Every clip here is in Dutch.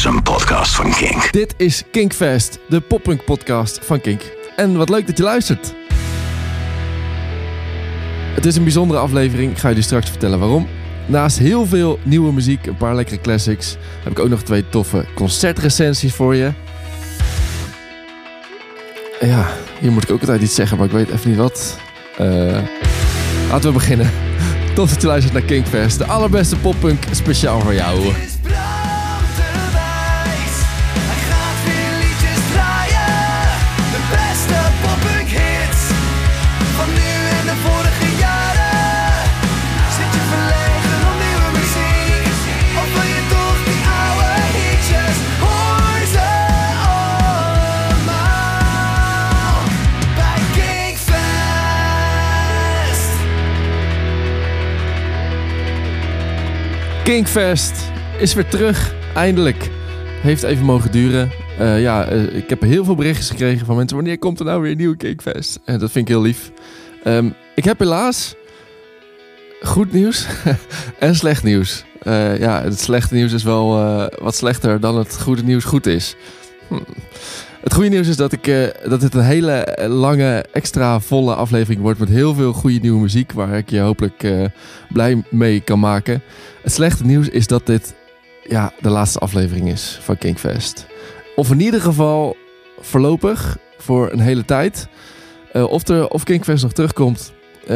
is een podcast van Kink. Dit is Kinkfest, de poppunk podcast van Kink. En wat leuk dat je luistert. Het is een bijzondere aflevering, ik ga je je straks vertellen waarom. Naast heel veel nieuwe muziek, een paar lekkere classics, heb ik ook nog twee toffe concertrecensies voor je. Ja, hier moet ik ook altijd iets zeggen, maar ik weet even niet wat. Eh, laten we beginnen. Tof dat je luistert naar Kinkfest, de allerbeste poppunk speciaal voor jou. Kinkfest is weer terug, eindelijk. Heeft even mogen duren. Eh, ja, eh, ik heb heel veel berichtjes gekregen van mensen. Wanneer komt er nou weer een nieuwe Kinkfest? En dat vind ik heel lief. Ehm, ik heb helaas goed nieuws en slecht nieuws. Eh, ja, het slechte nieuws is wel eh, wat slechter dan het goede nieuws goed is. Hm. Het goede nieuws is dat, ik, eh, dat het een hele eh, lange, extra volle aflevering wordt met heel veel goede nieuwe muziek waar ik je hopelijk eh, blij mee kan maken. Het slechte nieuws is dat dit ja, de laatste aflevering is van Kinkfest. Of in ieder geval voorlopig voor een hele tijd. Of, er, of Kinkfest nog terugkomt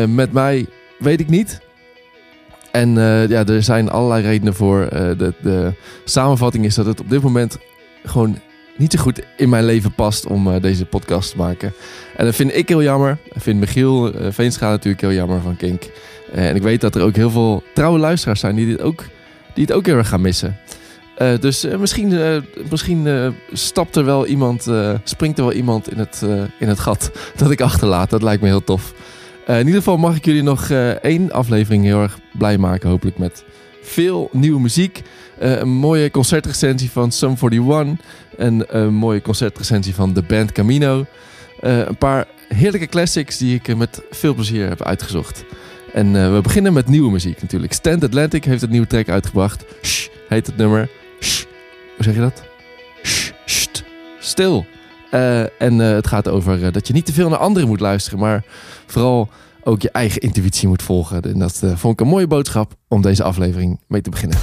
met mij, weet ik niet. En ja, er zijn allerlei redenen voor. De, de samenvatting is dat het op dit moment gewoon niet zo goed in mijn leven past om eh, deze podcast te maken. En dat vind ik heel jammer. Ik vind Michiel uh, natuurlijk heel jammer van Kink. Eh, en ik weet dat er ook heel veel trouwe luisteraars zijn die, dit ook, die het ook heel erg gaan missen. Dus misschien, misschien stapt er wel iemand, springt er wel iemand in het, in het gat dat ik achterlaat. Dat lijkt me heel tof. In ieder geval mag ik jullie nog één aflevering heel erg blij maken. Hopelijk met veel nieuwe muziek. Een mooie concertrecensie van Sum 41. En een mooie concertrecensie van de band Camino. Eh, een paar heerlijke classics die ik eh, met veel plezier heb uitgezocht. En eh, we beginnen met nieuwe muziek natuurlijk. Stand Atlantic heeft een nieuwe track uitgebracht. Shh, heet het nummer. Shh. Hoe zeg je dat? Shh, stil. Eh, en eh, het gaat over eh, dat je niet te veel naar anderen moet luisteren, maar vooral ook je eigen intuïtie moet volgen. En dat eh, vond ik een mooie boodschap om deze aflevering mee te beginnen.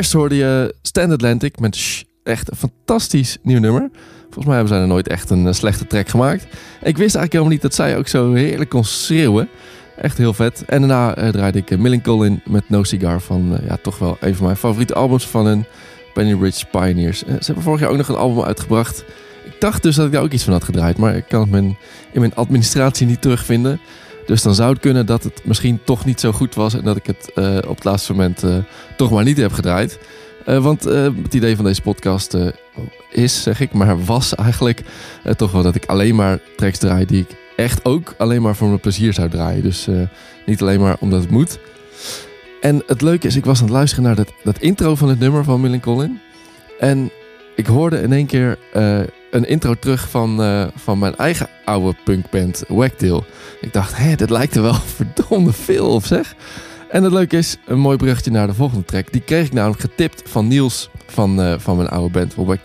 Eerst hoorde je Stand Atlantic met echt een fantastisch nieuw nummer. Volgens mij hebben zij er nooit echt een eh, slechte track gemaakt. Ik wist eigenlijk helemaal niet dat zij ook zo heerlijk kon schreeuwen. Echt heel vet. En daarna eh, draaide ik uh, Millen Collin met No Cigar van eh, ja, toch wel een van mijn favoriete albums van hun. Penny Ridge Pioneers. Eh, ze hebben vorig jaar ook nog een album uitgebracht. Ik dacht dus dat ik daar ook iets van had gedraaid, maar ik kan het in mijn administratie niet terugvinden. Dus dan zou het kunnen dat het misschien toch niet zo goed was en dat ik het eh, op het laatste moment eh, toch maar niet heb gedraaid. Eh, want het idee van deze podcast is, zeg ik, maar was eigenlijk toch wel dat ik alleen maar tracks draai die ik echt ook alleen maar voor mijn plezier zou draaien. Dus niet alleen maar omdat het moet. En het leuke is, ik was aan het luisteren naar dat, dat intro van het nummer van Millen Collin. En ik hoorde in één keer een intro terug van, eh, van mijn eigen oude punkband Wagtail. Ik dacht, hé, dit lijkt er wel verdomde veel op zeg. En het leuke is, een mooi bruggetje naar de volgende track. Die kreeg ik namelijk getipt van Niels van, eh, van mijn oude band van.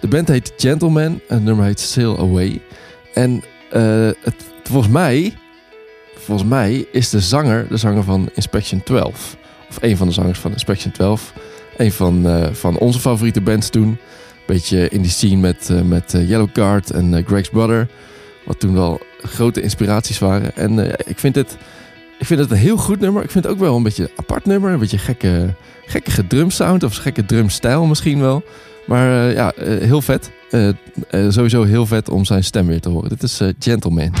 De band heet Gentleman en het nummer heet Sail Away. En eh, het, volgens mij, volgens mij is de zanger de zanger van Inspection 12. Of een van de zangers van Inspection 12. Een van, van onze favoriete bands toen. Beetje in die scene met, eh, met eh, Yellow Card en eh, Greg's Brother. Wat toen wel grote inspiraties waren. En ik, vind het, ik vind het een heel goed nummer. Ik vind het ook wel een beetje een apart nummer. Een beetje gekke, gekke drumsound of gekke drumstijl misschien wel. Maar ja, heel vet. Sowieso heel vet om zijn stem weer te horen. Dit is Gentleman.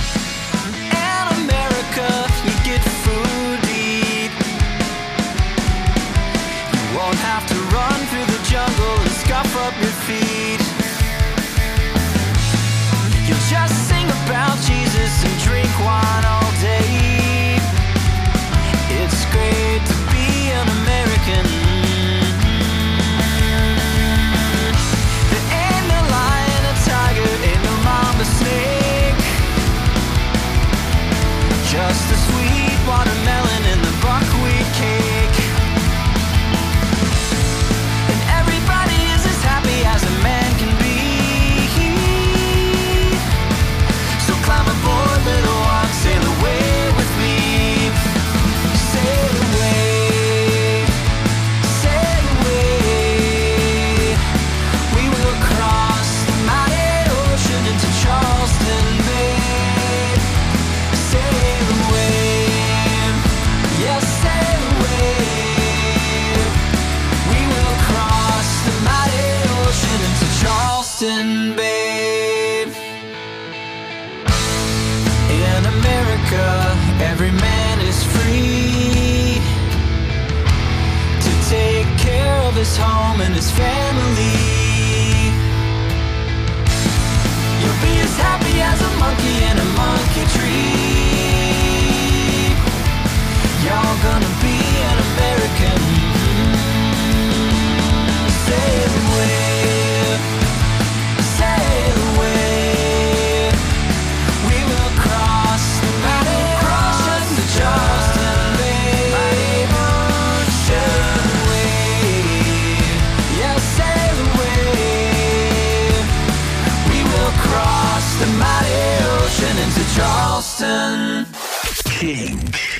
Just his home and his family. You'll be as happy as a monkey in a monkey tree. Charleston King.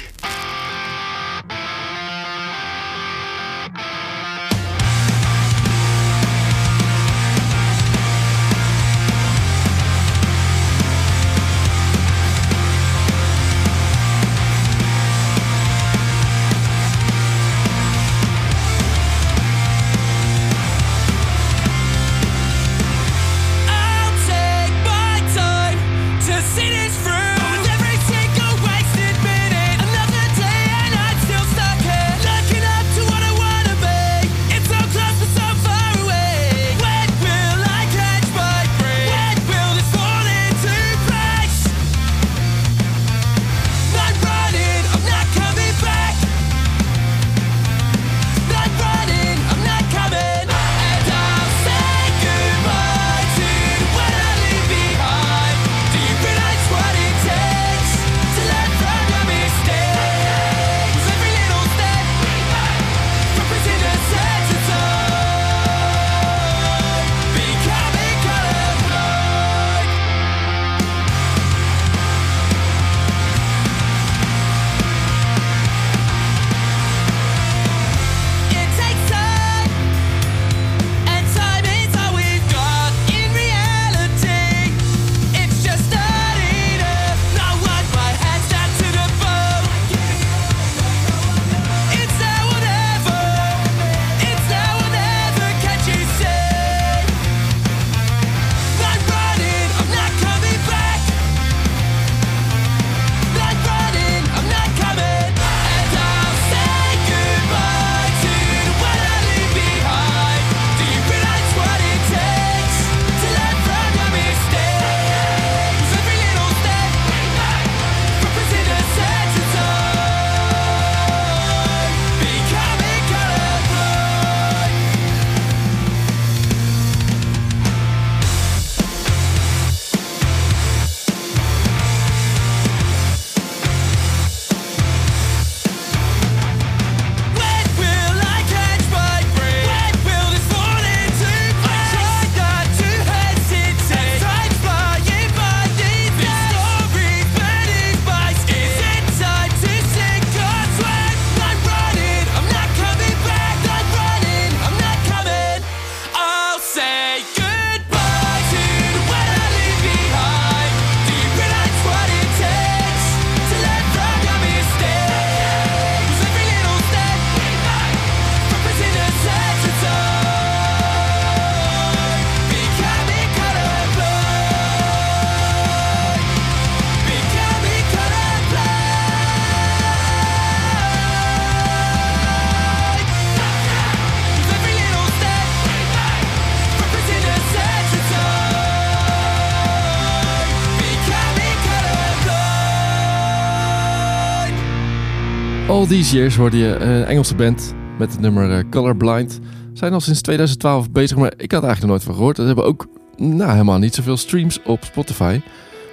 All These Years hoorde je eh, een Engelse band met het nummer eh, Colorblind. Zijn al sinds 2012 bezig, maar ik had eigenlijk nog nooit van gehoord. Ze hebben ook nou, helemaal niet zoveel streams op Spotify.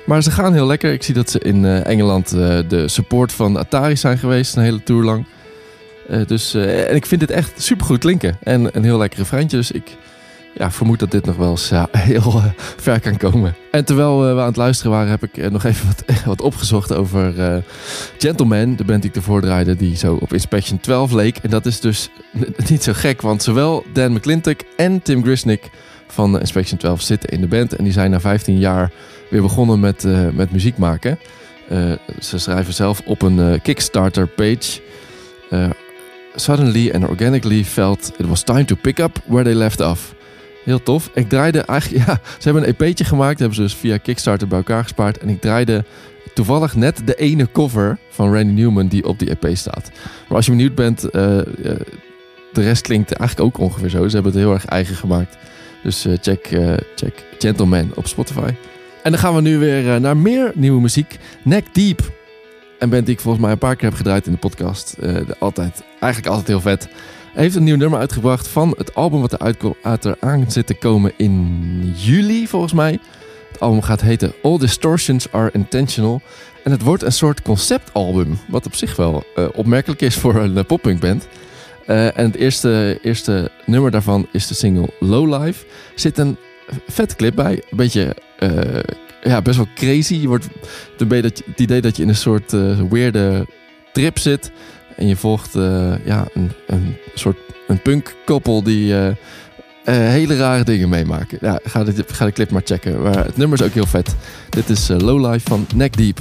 Maar ze gaan heel lekker. Ik zie dat ze in eh, Engeland de support van Atari zijn geweest, een hele tour lang. Dus, en ik vind dit echt supergoed klinken. En een heel lekker refreintje. Dus ik ja, vermoed dat dit nog wel eens heel eh, ver kan komen. En terwijl eh, we aan het luisteren waren, heb ik eh, nog even wat, wat opgezocht over Gentleman. De band die ik ervoor draaide, die zo op Inspection 12 leek. En dat is dus niet zo gek, want zowel Dan McClintock en Tim Grisnick van Inspection 12 zitten in de band. En die zijn na 15 jaar weer begonnen met, met muziek maken. Ze schrijven zelf op een Kickstarter page. Suddenly and organically felt it was time to pick up where they left off. Heel tof. Ik draaide eigenlijk, ja, ze hebben een EP'tje gemaakt, hebben ze dus via Kickstarter bij elkaar gespaard. En ik draaide toevallig net de ene cover van Randy Newman die op die EP staat. Maar als je benieuwd bent, eh, eh, de rest klinkt eigenlijk ook ongeveer zo. Ze hebben het heel erg eigen gemaakt. Dus eh, check, check Gentleman op Spotify. En dan gaan we nu weer naar meer nieuwe muziek. Neck Deep. Een band die ik volgens mij een paar keer heb gedraaid in de podcast. Altijd, eigenlijk altijd heel vet. Heeft een nieuw nummer uitgebracht van het album wat er, uitko- uit er zit te komen in juli, volgens mij. Het album gaat heten All Distortions Are Intentional. En het wordt een soort conceptalbum, wat op zich wel eh, opmerkelijk is voor een uh, poppunkband. Eh, en het eerste, eerste nummer daarvan is de single Low Life. Zit een vette clip bij, een beetje, eh, ja, best wel crazy. Je wordt het idee dat je in een soort eh weirde trip zit. En je volgt eh, ja, een, een soort een punkkoppel die eh, eh, hele rare dingen meemaken. Ja, ga de, ga de clip maar checken. Maar het nummer is ook heel vet. Dit is Low Life van Neck Deep.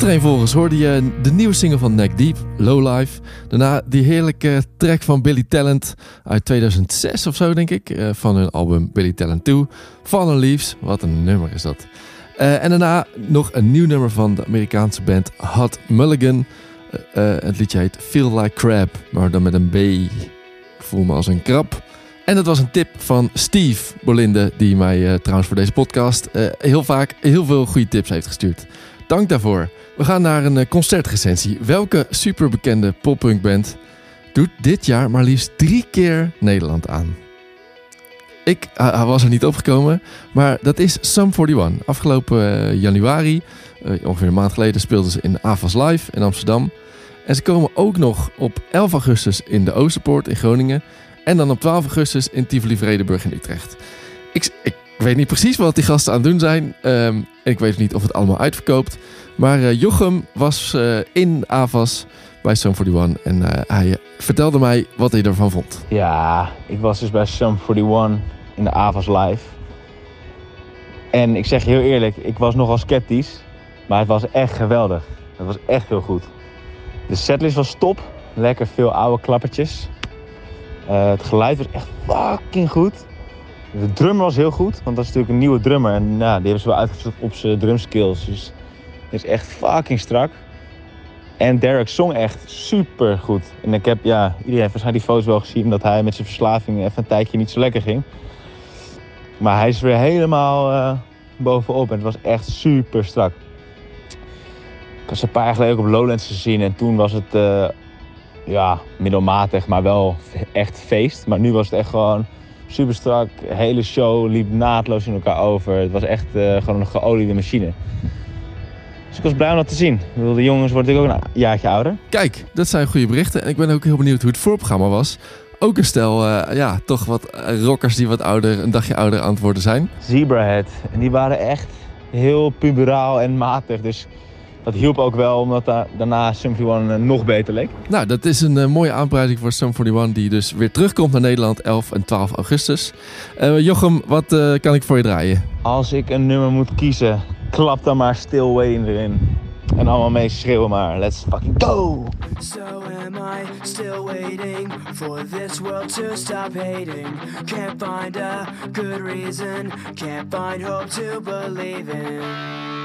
Achtereenvolgens hoorde je de nieuwe single van Neck Deep, Low Life. Daarna die heerlijke track van Billy Talent uit 2006 of zo, denk ik. eh, van hun album Billy Talent 2. Fallen Leaves, wat een nummer is dat. Eh, en daarna nog een nieuw nummer van de Amerikaanse band Hot Mulligan. Eh, het liedje heet Feel Like Crab, maar dan met een B. Ik voel me als een krab. En dat was een tip van Steve Bolinde, die mij trouwens voor deze podcast heel vaak heel veel goede tips heeft gestuurd. Dank daarvoor. We gaan naar een eh, concertrecensie. Welke superbekende poppunkband doet dit jaar maar liefst drie keer Nederland aan? Ik eh, was er niet opgekomen, maar dat is Sum 41. Afgelopen eh, januari, eh, ongeveer een maand geleden, speelden ze in Avas Live in Amsterdam. En ze komen ook nog op 11 augustus in de Oosterpoort in Groningen. En dan op 12 augustus in Tivoli Vredenburg in Utrecht. Ik weet niet precies wat die gasten aan het doen zijn. Ehm, ik weet niet of het allemaal uitverkoopt. Maar eh, Jochem was eh, in Avas bij Sum 41 en eh, hij vertelde mij wat hij ervan vond. Ja, ik was dus bij Sum 41 in de Avas Live. En ik zeg heel eerlijk, ik was nogal sceptisch. Maar het was echt geweldig. Het was echt heel goed. De setlist was top. Lekker veel oude klappertjes. Het geluid was echt fucking goed. De drummer was heel goed, want dat is natuurlijk een nieuwe drummer. En ja, die hebben ze wel uitgezocht op zijn drumskills. Dus is echt fucking strak. En Derek zong echt super goed. En ik heb, ja, iedereen heeft waarschijnlijk die foto's wel gezien dat hij met zijn verslaving even een tijdje niet zo lekker ging. Maar hij is weer helemaal eh, bovenop en het was echt super strak. Ik ze een paar jaar geleden ook op Lowlands gezien en toen was het, eh, ja, middelmatig, maar wel echt feest. Maar nu was het echt gewoon super strak. De hele show liep naadloos in elkaar over. Het was echt eh, gewoon een geoliede machine. Dus ik was blij om dat te zien. Ik bedoel, de jongens worden natuurlijk ook een jaartje ouder. Kijk, dat zijn goede berichten. En ik ben ook heel benieuwd hoe het voorprogramma was. Ook een stel, eh, ja, toch wat eh, rockers die wat ouder, een dagje ouder aan het worden zijn. Zebrahead. En die waren echt heel puberaal en matig. Dus dat hielp ook wel, omdat da- daarna Sum 41 eh, nog beter leek. Nou, dat is een eh, mooie aanprijzing voor Sum 41 die dus weer terugkomt naar Nederland 11 en 12 augustus. Eh, Jochem, wat eh, kan ik voor je draaien? Als ik een nummer moet kiezen, klap dan maar Still Waiting erin. En allemaal mee schreeuwen maar. Let's fucking go! So am I still waiting for this world to stop hating? Can't find a good reason, can't find hope to believe in.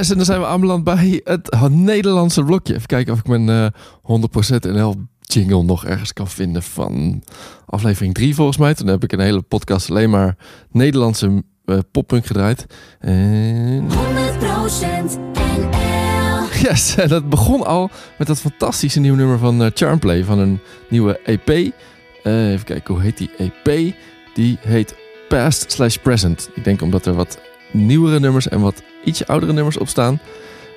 Yes, en dan zijn we aanbeland bij het Nederlandse blokje. Even kijken of ik mijn eh 100% NL jingle nog ergens kan vinden van aflevering 3 volgens mij. Toen heb ik een hele podcast alleen maar Nederlandse eh, poppunk gedraaid. En 100% NL. Yes, en dat begon al met dat fantastische nieuwe nummer van eh, Charmplay, van een nieuwe EP. Eh, even kijken, hoe heet die EP? Die heet Past slash Present. Ik denk omdat er wat nieuwere nummers en wat ietsje oudere nummers op staan.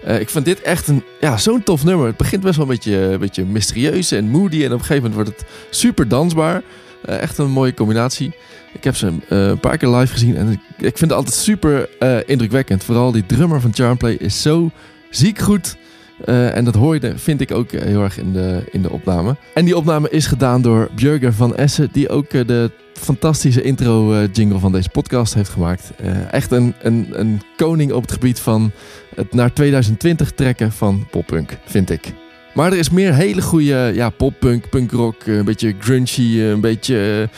Eh, ik vind dit echt een, ja, zo'n tof nummer. Het begint best wel een beetje, een beetje mysterieus en moody. En op een gegeven moment wordt het super dansbaar. Eh, echt een mooie combinatie. Ik heb ze eh, een paar keer live gezien en ik, ik vind het altijd super indrukwekkend. Vooral die drummer van Charmplay is zo ziek goed. Eh, en dat hoor je, vind ik ook eh, heel erg in de, in de opname. En die opname is gedaan door Björger van Essen, die ook eh, de fantastische intro-jingle van deze podcast heeft gemaakt. Echt een, een, een koning op het gebied van het naar 2020 trekken van poppunk, vind ik. Maar er is meer hele goede ja, poppunk, punkrock, een beetje grungy, een beetje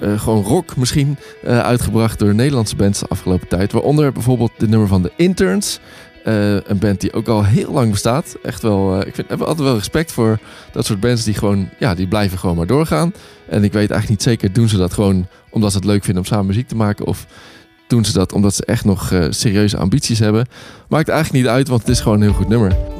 gewoon rock misschien, uitgebracht door Nederlandse bands de afgelopen tijd. Waaronder bijvoorbeeld de nummer van de Interns. Eh, een band die ook al heel lang bestaat. Echt wel, eh, ik vind, heb altijd wel respect voor dat soort bands die gewoon, ja, die blijven gewoon maar doorgaan. En ik weet eigenlijk niet zeker, doen ze dat gewoon omdat ze het leuk vinden om samen muziek te maken? Of doen ze dat omdat ze echt nog eh, serieuze ambities hebben? Maakt eigenlijk niet uit, want het is gewoon een heel goed nummer.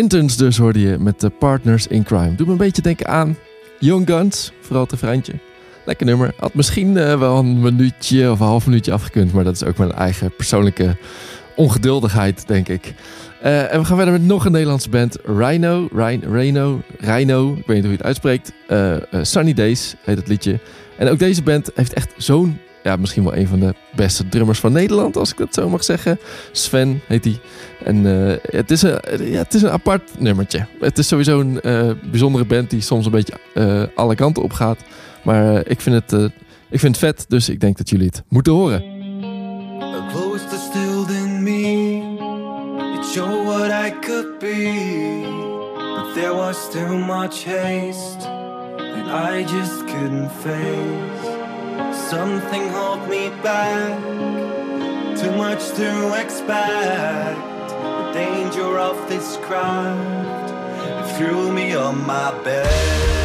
Interns dus hoorde je met de Partners in Crime. Doet me een beetje denken aan Young Guns, vooral het refreintje. Lekker nummer. Had misschien eh, wel een minuutje of een half minuutje afgekund, maar dat is ook mijn eigen persoonlijke ongeduldigheid, denk ik. Eh, en we gaan verder met nog een Nederlandse band, Rhino, Rhino, Rhino, Rhino ik weet niet hoe je het uitspreekt. Eh, Sunny Days heet het liedje. En ook deze band heeft echt zo'n, ja, misschien wel een van de beste drummers van Nederland, als ik dat zo mag zeggen. Sven heet hij. En eh, het, is een, ja, het is een apart nummertje. Het is sowieso een eh, bijzondere band die soms een beetje eh, alle kanten op gaat. Maar eh, ik, vind het, eh, ik vind het vet, dus ik denk dat jullie het moeten horen. There was too much haste I just couldn't face. Something held me back. Too much to expect. The danger of this craft. Threw me on my bed.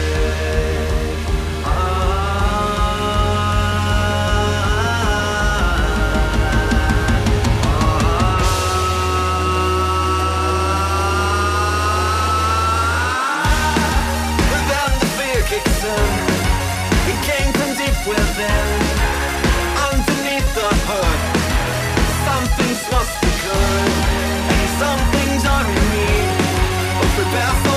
Some things are in for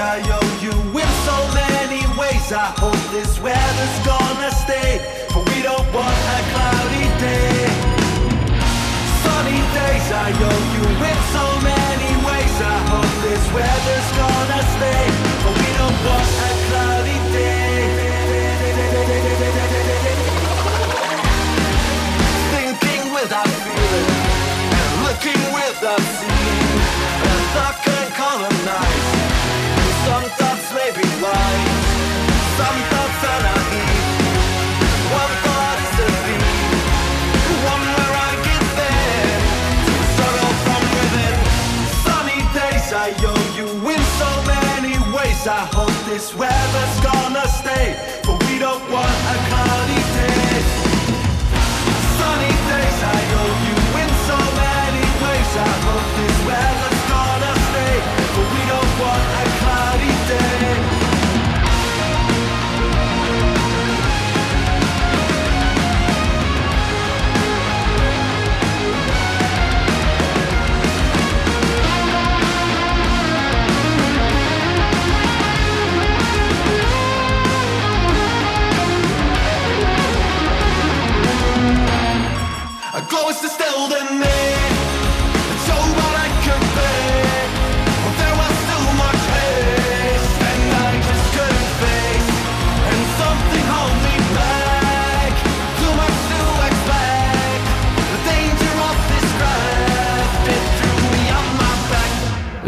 I owe you in so many ways. I hope this weather's gonna stay, we don't want a cloudy day. Sunny days I owe you in so many ways. I hope this weather's gonna we don't want this weather's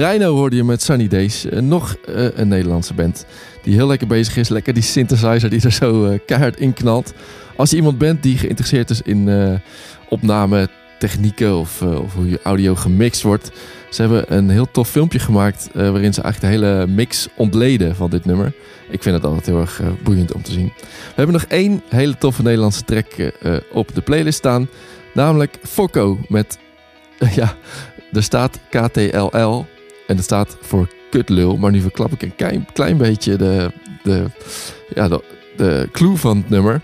Rhino hoorde je met Sunny Days. Eh, nog eh, een Nederlandse band die heel lekker bezig is. Lekker die synthesizer die er zo eh, keihard in knalt. Als je iemand bent die geïnteresseerd is in opname technieken of, of hoe je audio gemixt wordt. Ze hebben een heel tof filmpje gemaakt waarin ze eigenlijk de hele mix ontleden van dit nummer. Ik vind het altijd heel erg boeiend om te zien. We hebben nog één hele toffe Nederlandse track op de playlist staan. Namelijk Fokko met, ja, er staat KTLL en het staat voor kutlul. Maar nu verklap ik een klein, beetje de, de, ja, de, clue van het nummer.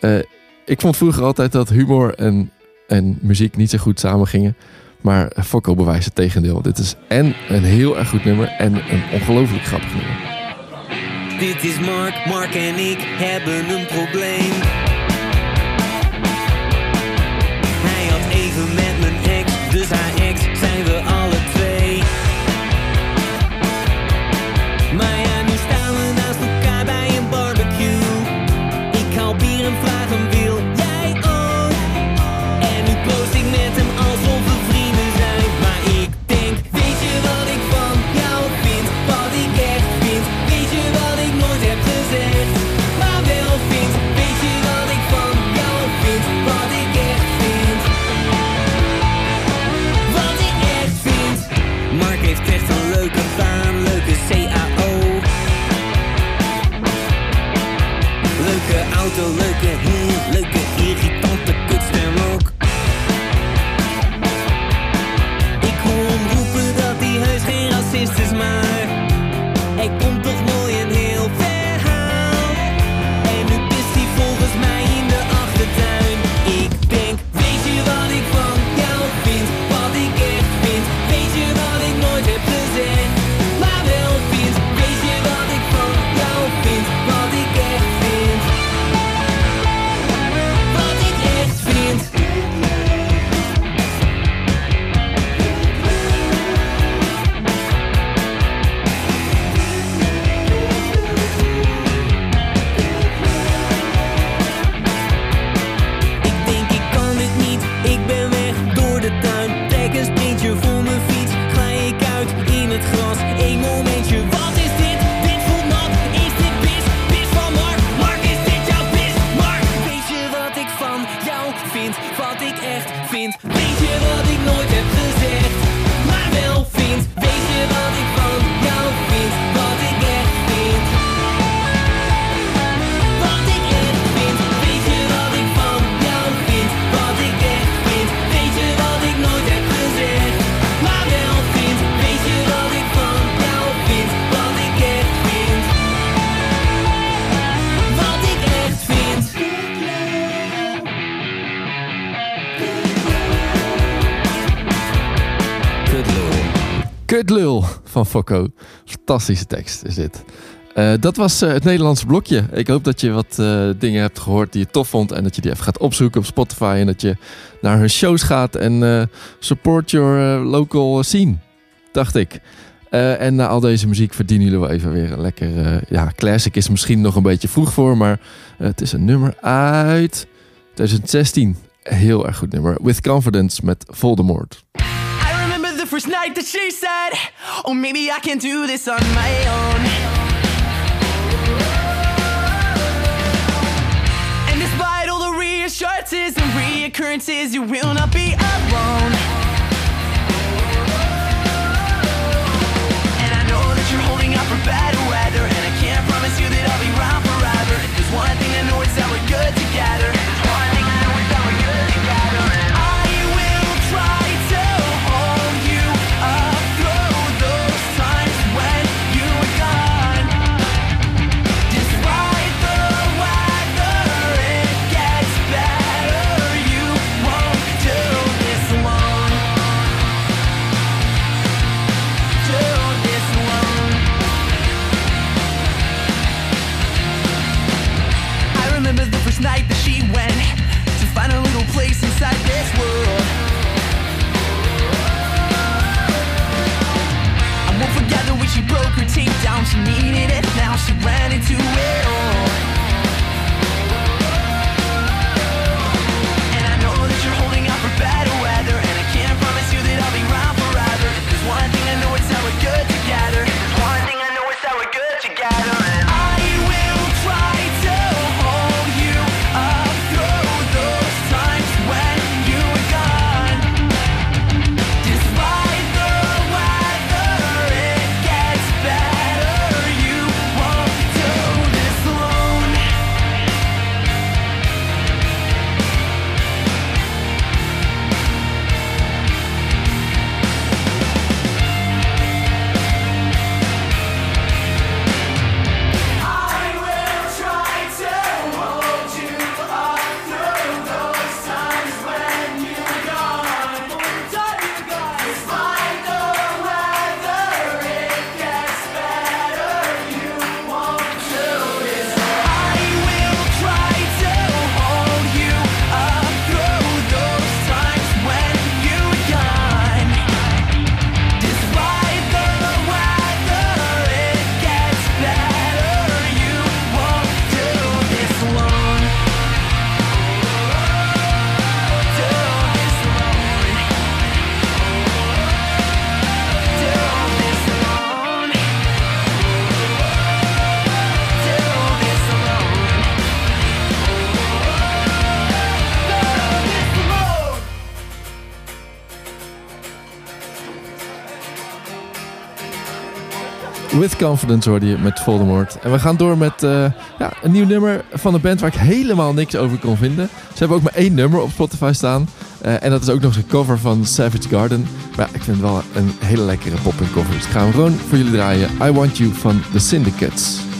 Eh, ik vond vroeger altijd dat humor en, en muziek niet zo goed samengingen. Maar Fokko bewijst het tegendeel. Dit is en een heel erg goed nummer en een ongelooflijk grappig nummer. Dit is Mark, Mark en ik hebben een probleem. Fokko. Fantastische tekst is dit. Eh, dat was eh, het Nederlandse blokje. Ik hoop dat je wat eh, dingen hebt gehoord die je tof vond. En dat je die even gaat opzoeken op Spotify. En dat je naar hun shows gaat en support your local scene. Dacht ik. En na al deze muziek verdienen jullie wel even weer een lekker... ja, classic is misschien nog een beetje vroeg voor. Maar het is een nummer uit 2016. Heel erg goed nummer. With Confidence met Voldemort. First night that she said, Oh, maybe I can do this on my own. And despite all the reassurances and reoccurrences, you will not be alone. And I know that you're holding out for better weather, and I can't promise you that I'll be around forever. If there's one thing I know, it's that we're good together. With Confidence hoorde je met Voldemort. En we gaan door met eh, ja, een nieuw nummer van een band waar ik helemaal niks over kon vinden. Ze hebben ook maar één nummer op Spotify staan. Eh, en dat is ook nog een cover van Savage Garden. Maar ik vind het wel een hele lekkere pop en cover. Dus ik ga hem gewoon voor jullie draaien. I Want You van The Syndicates.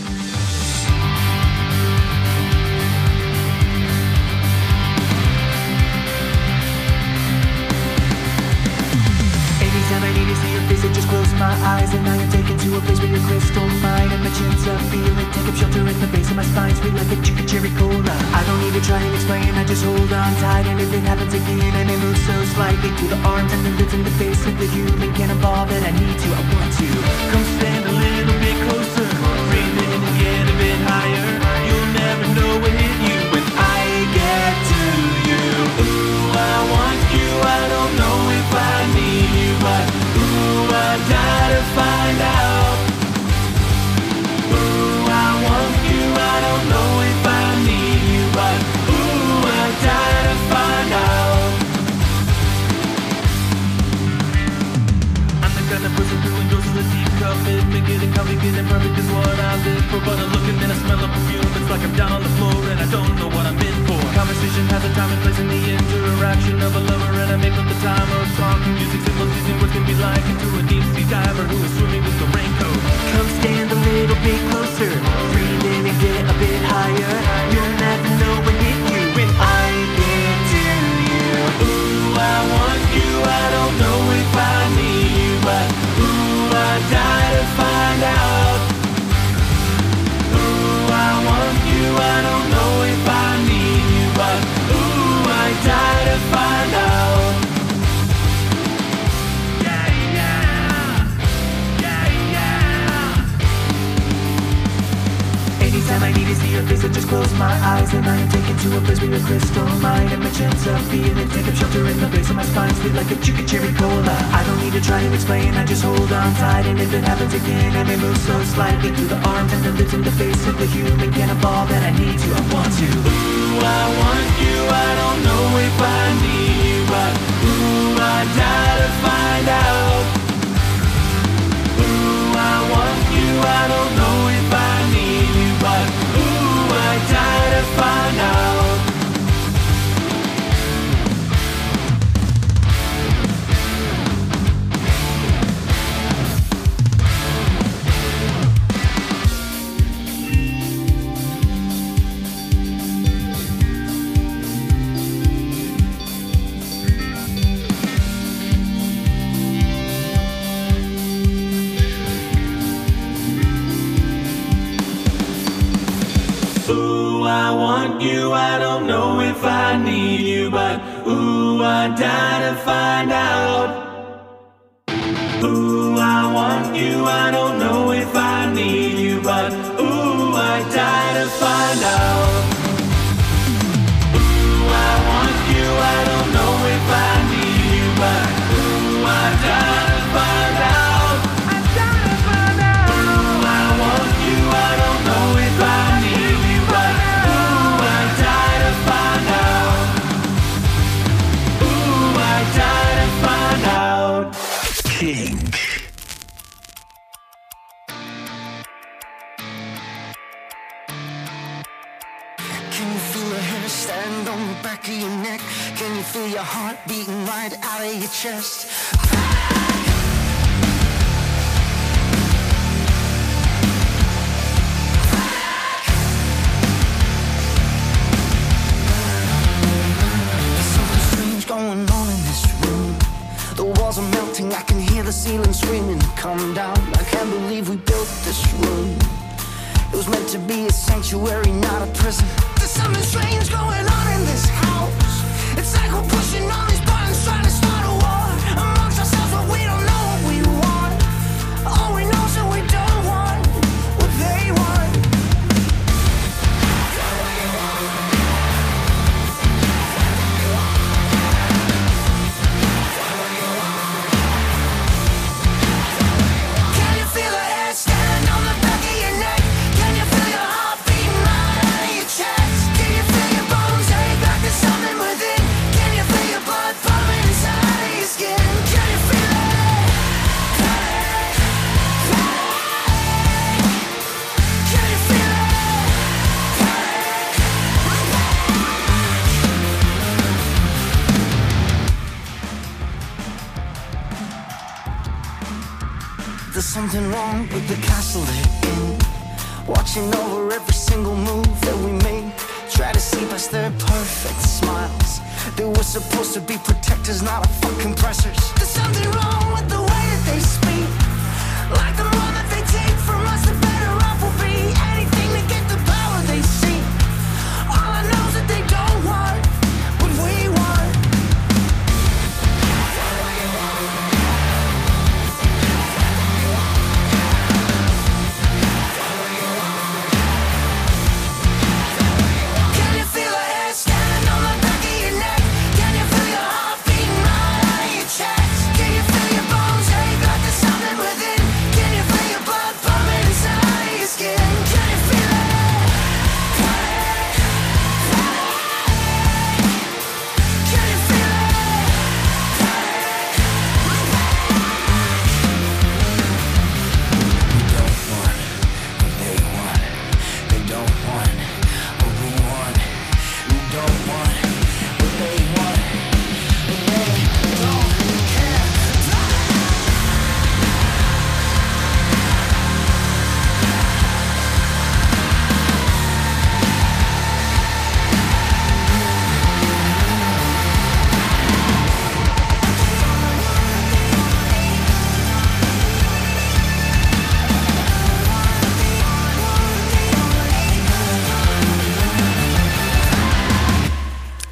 Getting comfy, perfect is what I live for But I look and then I smell a perfume. It's like I'm down on the floor and I don't know what I'm in for. Conversation has a time and place in the interaction of a lover And I make up the time of talking Music symbols using words can be like into a deep sea diver Who is swimming with the raincoat. Come stand a little bit closer. Breathe in and get a bit higher. You'll never know what hit you. When I get to you Ooh, I want you. I don't know if I need I don't know is the. I just close my eyes and I am taken to a place where your crystal mind and my chance of feeling take up shelter in the base of my spine, sweet like a chicken cherry cola. I don't need to try and explain, I just hold on tight, and if it happens again, I may move so slightly through the arms and the lips and the face of the human cannonball that I need to, I want to. Ooh, I want you, I don't know if I need you, but ooh, I die to find out. Ooh, I want you, I don't know if I need you, but find out. I want you, I don't know if I need you, but ooh, I die to find out. Ooh, I want you, I don't know if I need you, but ooh, I die to find out. On the back of your neck? Can you feel your heart beating right out of your chest? There's something strange going on in this room. The walls are melting, I can hear the ceiling screaming, come down. I can't believe we built this room. It was meant to be a sanctuary, not a prison. Something strange going on in this house. It's like we're pushing all something wrong with the castle they're in. Watching over every single move that we make. Try to see past their perfect smiles. They were supposed to be protectors, not our fucking pressers. There's something wrong with the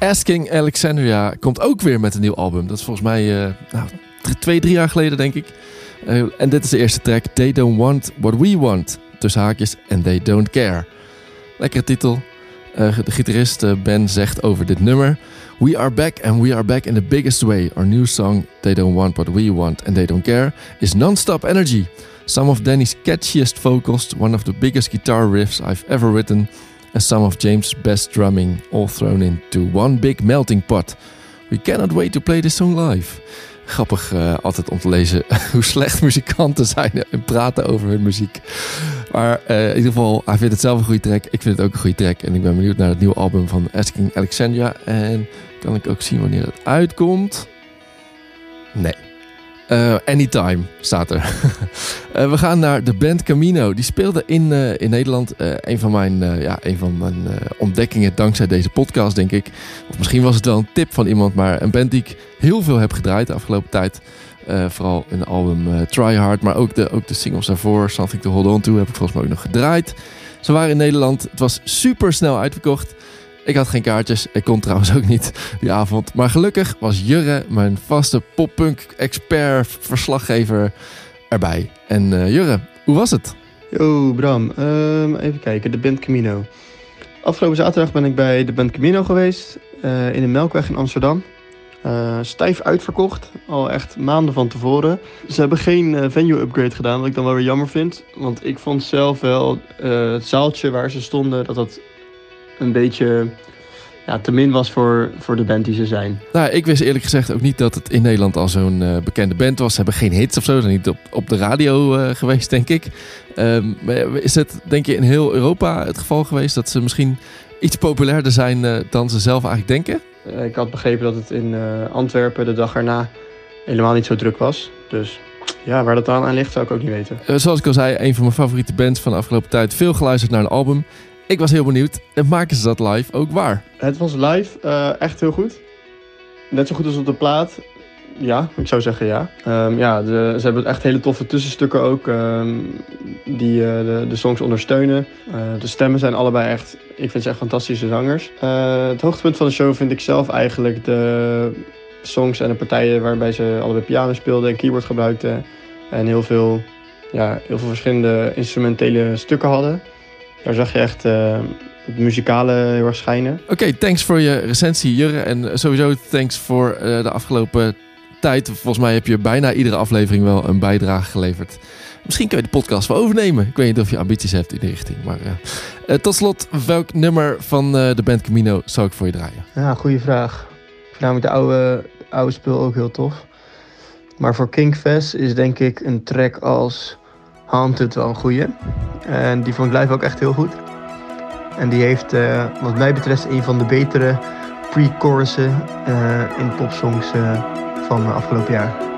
Asking Alexandria komt ook weer met een nieuw album. Dat is volgens mij eh, nou, twee, drie jaar geleden, denk ik. Eh, en dit is de eerste track. They don't want what we want. Tussen haakjes. And they don't care. Lekkere titel. Eh, de gitarist Ben zegt over dit nummer... We are back and we are back in the biggest way. Our new song, They Don't Want What We Want and They Don't Care, is non-stop energy. Some of Danny's catchiest vocals, one of the biggest guitar riffs I've ever written, and some of James' best drumming, all thrown into one big melting pot. We cannot wait to play this song live. Grappig eh, altijd om te lezen hoe slecht muzikanten zijn en praten over hun muziek. Maar eh, in ieder geval, hij vindt het zelf een goede track. Ik vind het ook een goede track. En ik ben benieuwd naar het nieuwe album van Asking Alexandria. En kan ik ook zien wanneer het uitkomt? Nee. Eh, anytime staat er. Eh, we gaan naar de band Camino. Die speelde in, eh, in Nederland. Een van mijn, ja, een van mijn ontdekkingen dankzij deze podcast, denk ik. Of misschien was het wel een tip van iemand. Maar een band die ik heel veel heb gedraaid de afgelopen tijd. Vooral het album Try Hard. Maar ook de, ook de singles daarvoor. Something to Hold On To heb ik volgens mij ook nog gedraaid. Ze waren in Nederland. Het was super snel uitverkocht. Ik had geen kaartjes. Ik kon trouwens ook niet die avond. Maar gelukkig was Jurre, mijn vaste poppunk expert verslaggever, erbij. En eh, Jurre, hoe was het? Yo, Bram. Ehm, even kijken, de band Camino. Afgelopen zaterdag ben ik bij de band Camino geweest. eh, in de Melkweg in Amsterdam. Eh, stijf uitverkocht, al echt maanden van tevoren. Ze hebben geen eh, venue-upgrade gedaan, wat ik dan wel weer jammer vind. Want ik vond zelf wel het zaaltje waar ze stonden, dat dat een beetje ja, te min was voor, voor de band die ze zijn. Nou, ik wist eerlijk gezegd ook niet dat het in Nederland al zo'n eh, bekende band was. Ze hebben geen hits of zo. Zijn niet op, op de radio eh, geweest, denk ik. Ehm, maar is het, denk je, in heel Europa het geval geweest dat ze misschien iets populairder zijn eh, dan ze zelf eigenlijk denken? Ik had begrepen dat het in Antwerpen de dag erna helemaal niet zo druk was. Dus ja, waar dat dan aan ligt, zou ik ook niet weten. Zoals ik al zei, een van mijn favoriete bands van de afgelopen tijd. Veel geluisterd naar een album. Ik was heel benieuwd. En maken ze dat live ook waar? Het was live eh, echt heel goed. Net zo goed als op de plaat. Ja, ik zou zeggen ja. Ehm, ja, ze hebben echt hele toffe tussenstukken ook ehm, die eh, de, de songs ondersteunen. Eh, de stemmen zijn allebei echt, ik vind ze echt fantastische zangers. Het hoogtepunt van de show vind ik zelf eigenlijk de songs en de partijen waarbij ze allebei piano speelden en keyboard gebruikten. En heel veel, ja, heel veel verschillende instrumentele stukken hadden. Daar zag je echt eh, het muzikale heel erg schijnen. Oké, thanks voor je recensie, Jurre. En sowieso thanks voor eh, de afgelopen tijd. Volgens mij heb je bijna iedere aflevering wel een bijdrage geleverd. Misschien kun je de podcast wel overnemen. Ik weet niet of je ambities hebt in die richting. Maar eh, eh, tot slot, welk nummer van eh, de band Camino zou ik voor je draaien? Ja, goede vraag. Ik vind namelijk de oude, de oude spul ook heel tof. Maar voor Kingfest is denk ik een track als Haunted wel een goeie. En die vond ik live ook echt heel goed. En die heeft eh, wat mij betreft een van de betere pre-chorussen eh, in popsongs eh, van afgelopen jaar.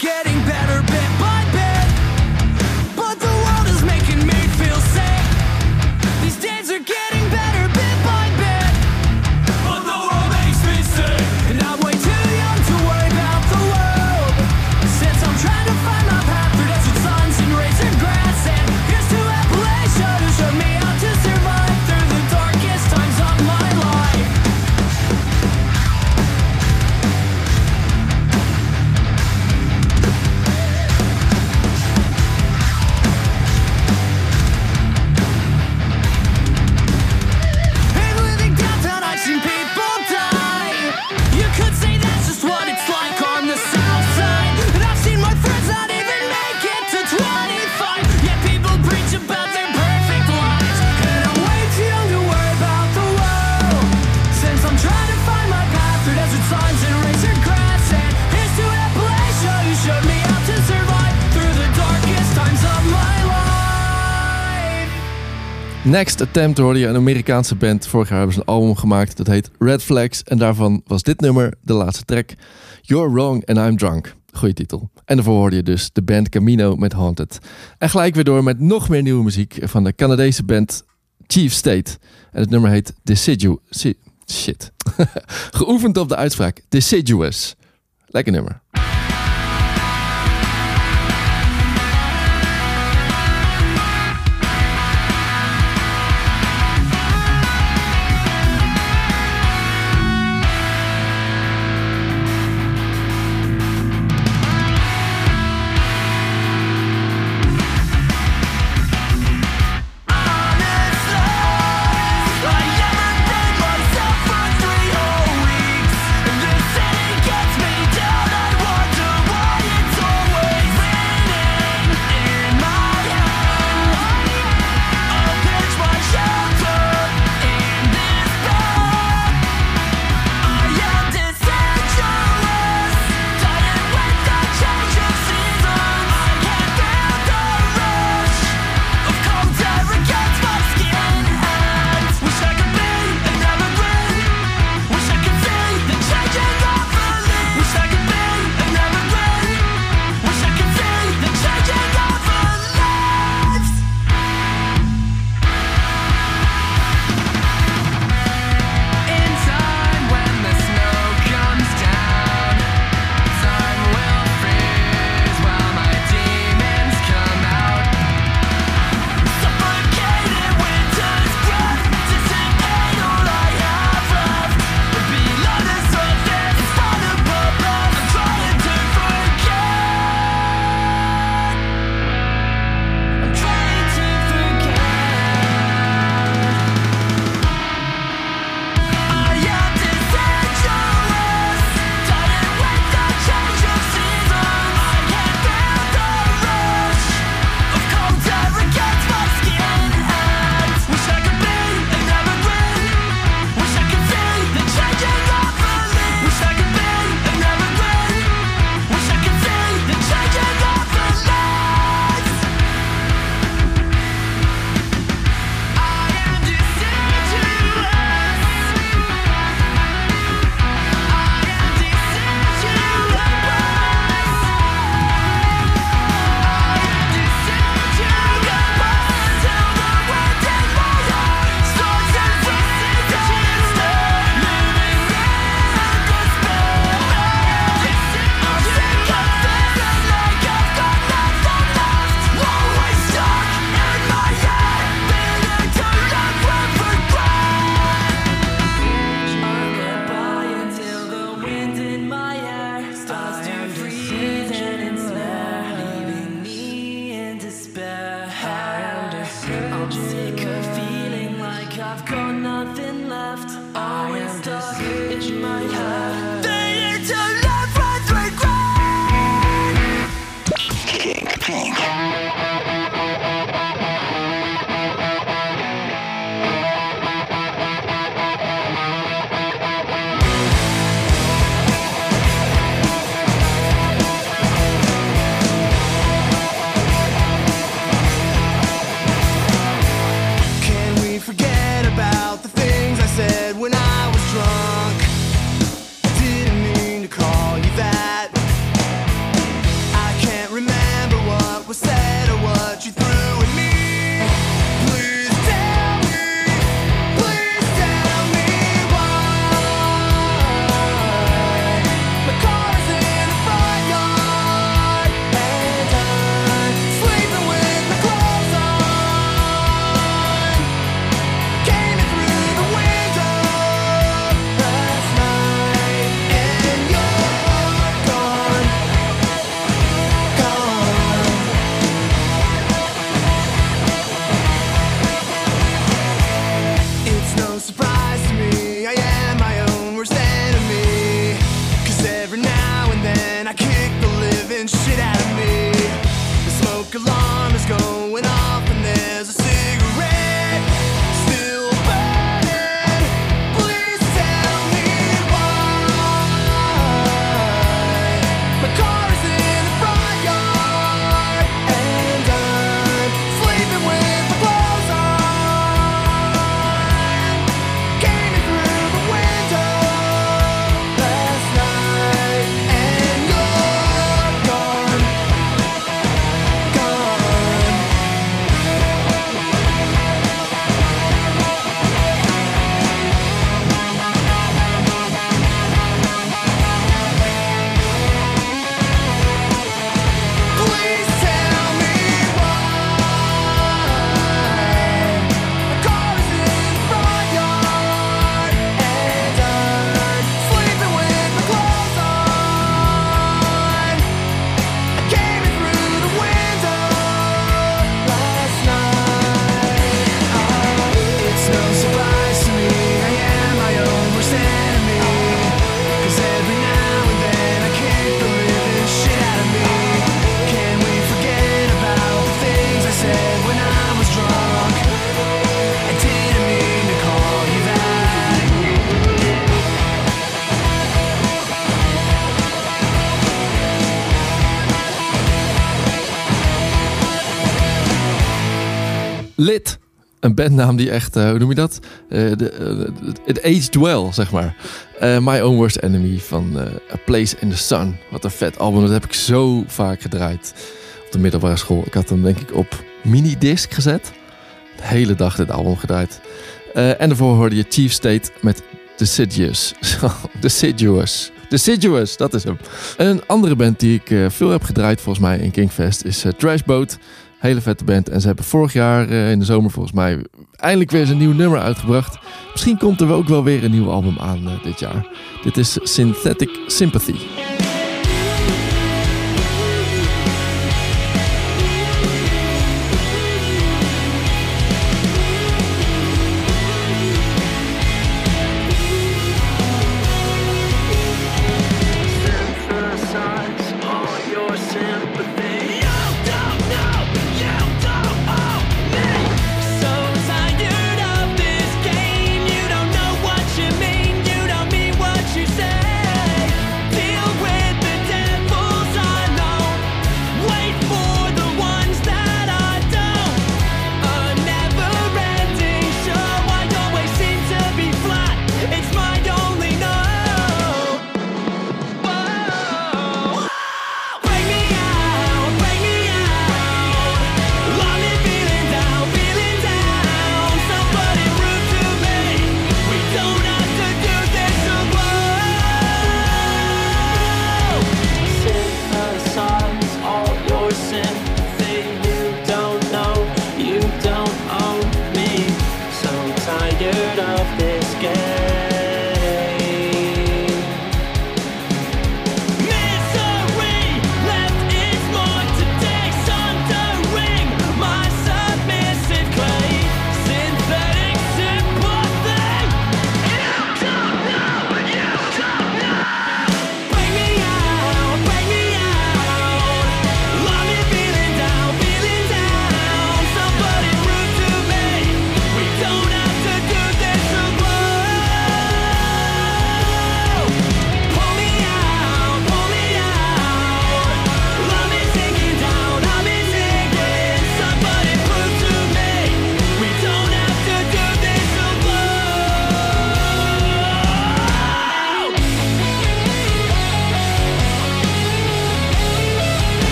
get it. Next Attempt hoorde je een Amerikaanse band. Vorig jaar hebben ze een album gemaakt dat heet Red Flags. En daarvan was dit nummer de laatste track. You're Wrong and I'm Drunk. Goeie titel. En daarvoor hoorde je dus de band Camino met Haunted. En gelijk weer door met nog meer nieuwe muziek van de Canadese band Chief State. En het nummer heet Deciduous shit. Geoefend op de uitspraak. Deciduous. Lekker nummer. een bandnaam die echt, eh, hoe noem je dat? Eh, eh, het Age Well, zeg maar. My Own Worst Enemy van A Place in the Sun. Wat een vet album, dat heb ik zo vaak gedraaid op de middelbare school. Ik had hem denk ik op minidisc gezet. De hele dag dit album gedraaid. En daarvoor hoorde je Chief State met Deciduous. Deciduous. Deciduous, dat is hem. Een andere band die ik veel heb gedraaid volgens mij in Kingfest is Trashboat. Hele vette band. En ze hebben vorig jaar eh, in de zomer volgens mij eindelijk weer eens een nieuw nummer uitgebracht. Misschien komt er ook wel weer een nieuw album aan eh, dit jaar. Dit is Synthetic Sympathy.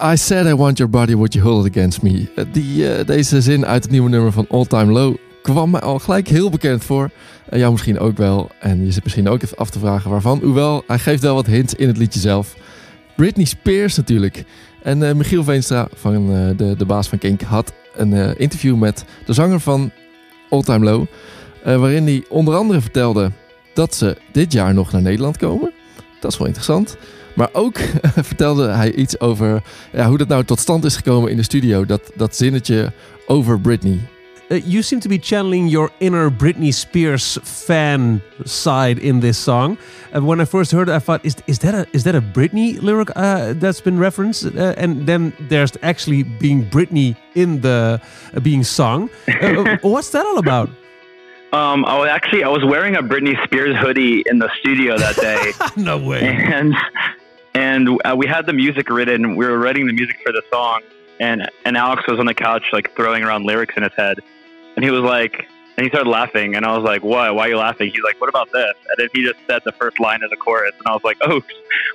I said I want your body, would you hold it against me? Eh, Die, eh, deze zin uit het nieuwe nummer van All Time Low kwam mij al gelijk heel bekend voor. En jou misschien ook wel. En je zit misschien ook even af te vragen waarvan. Hoewel, hij geeft wel wat hints in het liedje zelf. Britney Spears natuurlijk. En eh, Michiel Veenstra, van, eh, de, de baas van Kink, had een eh, interview met de zanger van All Time Low. eh, waarin hij onder andere vertelde dat ze dit jaar nog naar Nederland komen. Dat is wel interessant. Maar ook vertelde hij iets over ja, hoe dat nou tot stand is gekomen in de studio. Dat, dat zinnetje over Britney. Uh, you seem to be channeling your inner Britney Spears fan side in this song. And when I first heard it, I thought, is, is that a is that a Britney lyric uh, that's been referenced? Uh, and then there's actually being Britney in the uh, being sung. What's that all about? Um, I was actually I was wearing a Britney Spears hoodie in the studio that day, no way. and and uh, we had the music written. We were writing the music for the song, and and Alex was on the couch like throwing around lyrics in his head, and he was like, and he started laughing, and I was like, "What? Why are you laughing?" He's like, "What about this?" And then he just said the first line of the chorus, and I was like, "Oh,"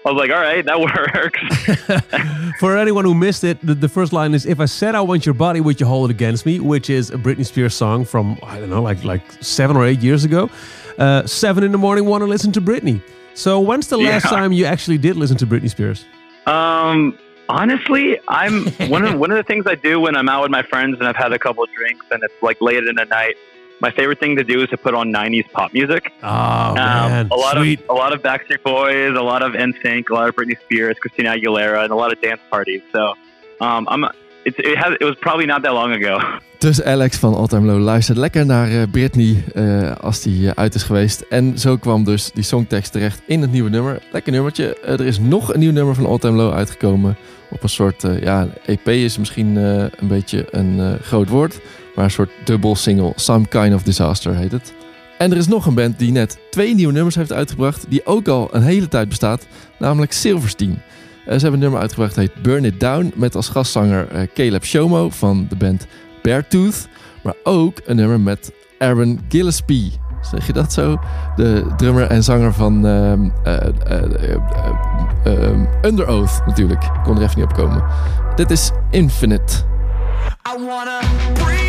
I was like, "All right, that works." For anyone who missed it, the, the first line is "If I said I want your body, would you hold it against me?" Which is a Britney Spears song from I don't know, like like seven or eight years ago. Uh, seven in the morning, want to listen to Britney. So when's the last Yeah. time you actually did listen to Britney Spears? Um, honestly, I'm one of one of the things I do when I'm out with my friends and I've had a couple of drinks and it's like late in the night. My favorite thing to do is to put on '90s pop music. Oh Um, man, a lot sweet. of a lot of Backstreet Boys, a lot of NSYNC, a lot of Britney Spears, Christina Aguilera, and a lot of dance parties. So, um, I'm it's, it has it was probably not that long ago. Dus Alex van All Time Low luistert lekker naar eh, Britney eh, als die eh, uit is geweest. En zo kwam dus die songtekst terecht in het nieuwe nummer. Lekker nummertje. Er is nog een nieuw nummer van All Time Low uitgekomen. Op een soort, eh, ja, EP is misschien eh, een beetje een eh, groot woord. Maar een soort dubbel single. Some Kind of Disaster heet het. En er is nog een band die net twee nieuwe nummers heeft uitgebracht. Die ook al een hele tijd bestaat. Namelijk Silverstein. Eh, ze hebben een nummer uitgebracht heet Burn It Down. Met als gastzanger eh, Caleb Shomo van de band Beartooth. Maar ook een nummer met Aaron Gillespie. Zeg je dat zo? De drummer en zanger van ehm, eh, Under Oath natuurlijk. Kon er even niet op komen. Dit is Infinite. I wanna breathe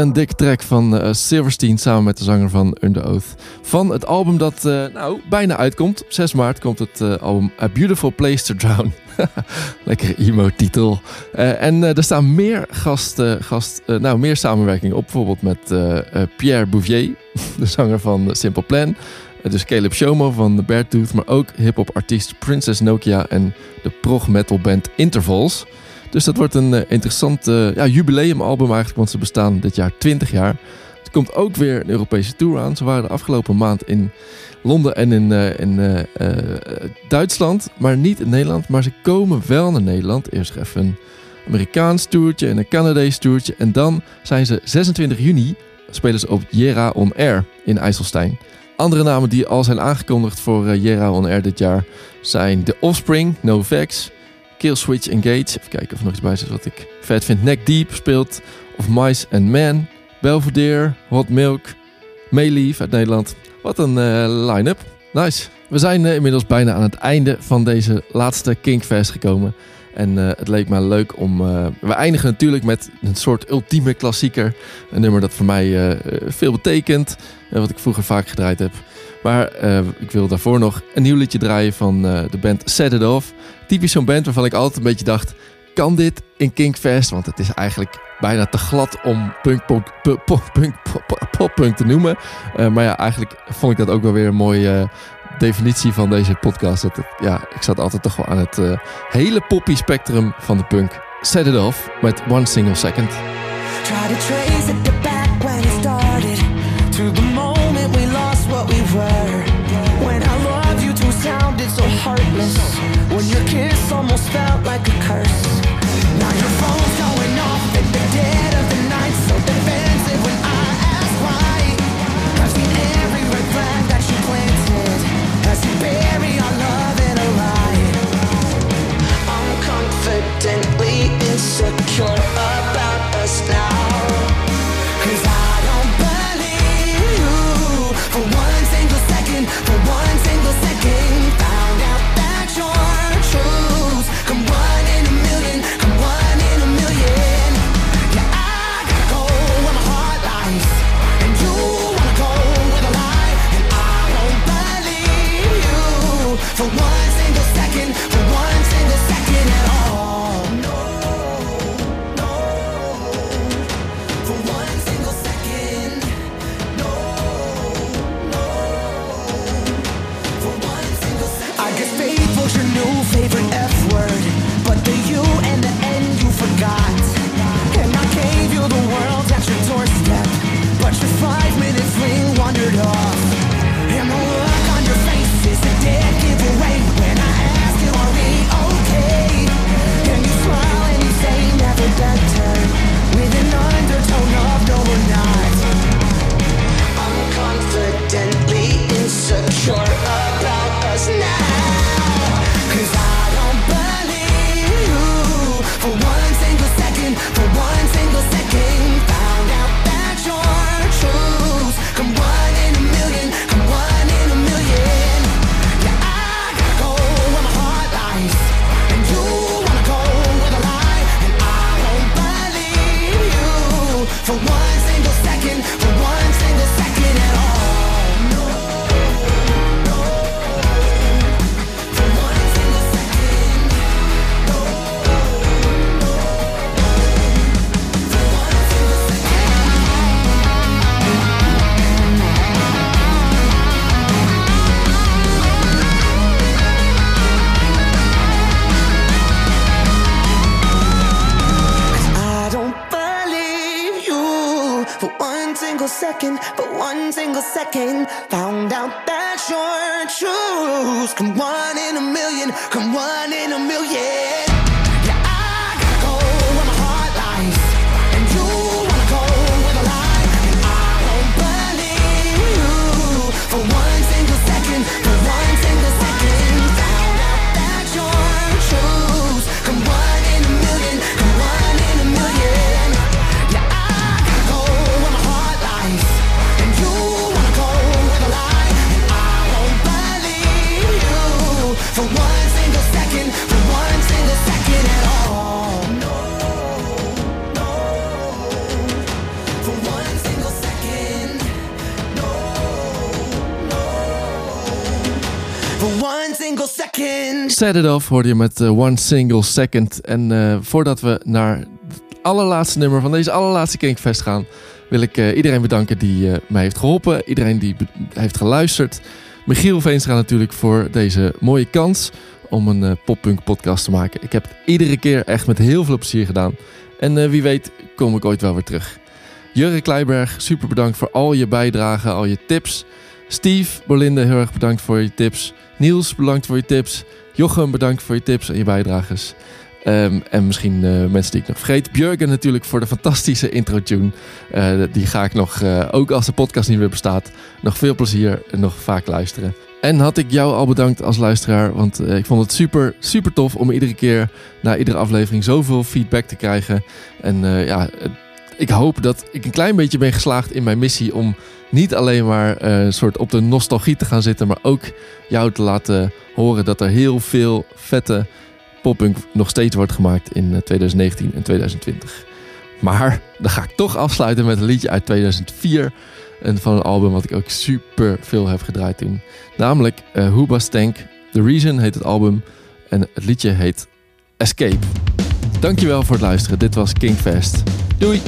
een dikke track van eh, Silverstein samen met de zanger van Under Oath. Van het album dat eh, nou bijna uitkomt. Op 6 maart komt het eh, album A Beautiful Place to Drown. Lekker emo-titel. En er staan meer gast, eh, gast nou meer samenwerkingen op. Bijvoorbeeld met Pierre Bouvier, de zanger van Simple Plan. Dus Caleb Shomo van The Beartooth. Maar ook hip-hop artiest Princess Nokia en de prog metal band Intervals. Dus dat wordt een eh, interessant eh, ja, jubileumalbum eigenlijk, want ze bestaan dit jaar 20 jaar. Er komt ook weer een Europese tour aan. Ze waren de afgelopen maand in Londen en in, eh, in Duitsland, maar niet in Nederland. Maar ze komen wel naar Nederland. Eerst even een Amerikaans toertje en een Canadees toertje. En dan zijn ze 26 juni, spelen ze op Jera On Air in IJsselstein. Andere namen die al zijn aangekondigd voor Jera On Air dit jaar zijn The Offspring, No Vex, Killswitch Engage. Even kijken of er nog iets bij zit wat ik vet vind. Neck Deep speelt. Of Mice and Men. Belvedere, Hot Milk, Mayleaf uit Nederland. Wat een eh, line-up. Nice. We zijn eh, inmiddels bijna aan het einde van deze laatste Kinkfest gekomen. En eh, het leek mij leuk om... eh, we eindigen natuurlijk met een soort ultieme klassieker. Een nummer dat voor mij eh, veel betekent. en wat ik vroeger vaak gedraaid heb. Maar ik wil daarvoor nog een nieuw liedje draaien van de band Set It Off. Typisch zo'n band waarvan ik altijd een beetje dacht... Kan dit in Kinkfest? Want het is eigenlijk bijna te glad om punk, punk, pop, punk, pop, poppunk te noemen. Maar ja, eigenlijk vond ik dat ook wel weer een mooie eh, definitie van deze podcast. Dat het, ja, ik zat altijd toch wel aan het eh, hele poppy spectrum van de punk. Set It Off met One Single Second. Try to trace it back when it started To the moment we lost what we were When I love you two sounded so heartless When your kiss almost felt like a curse single second, for one single second. Found out that your truth come one in a million, come one in a million. Set It Off hoorde je met eh, One Single Second. En eh, voordat we naar het allerlaatste nummer van deze allerlaatste Kinkfest gaan... wil ik eh, iedereen bedanken die mij heeft geholpen. Iedereen die heeft geluisterd. Michiel Veenstra natuurlijk voor deze mooie kans om een poppunk podcast te maken. Ik heb het iedere keer echt met heel veel plezier gedaan. En wie weet kom ik ooit wel weer terug. Jurre Kleiberg, super bedankt voor al je bijdragen, al je tips. Steve Bolinde, heel erg bedankt voor je tips. Niels, bedankt voor je tips. Jochem, bedankt voor je tips en je bijdrages. Ehm, en misschien eh, mensen die ik nog vergeet. Björgen natuurlijk voor de fantastische intro-tune. Eh, die ga ik nog, eh, ook als de podcast niet meer bestaat, nog veel plezier en nog vaak luisteren. En had ik jou al bedankt als luisteraar, want ik vond het super, super tof om iedere keer na iedere aflevering zoveel feedback te krijgen. En ja, ik hoop dat ik een klein beetje ben geslaagd in mijn missie om niet alleen maar eh, een soort op de nostalgie te gaan zitten, maar ook jou te laten horen dat er heel veel vette poppunk nog steeds wordt gemaakt in eh, 2019 en 2020. Maar dan ga ik toch afsluiten met een liedje uit 2004. En van een album wat ik ook super veel heb gedraaid toen. Namelijk eh Huba Stank. The Reason heet het album. En het liedje heet Escape. Dankjewel voor het luisteren. Dit was Kingfest. Doei!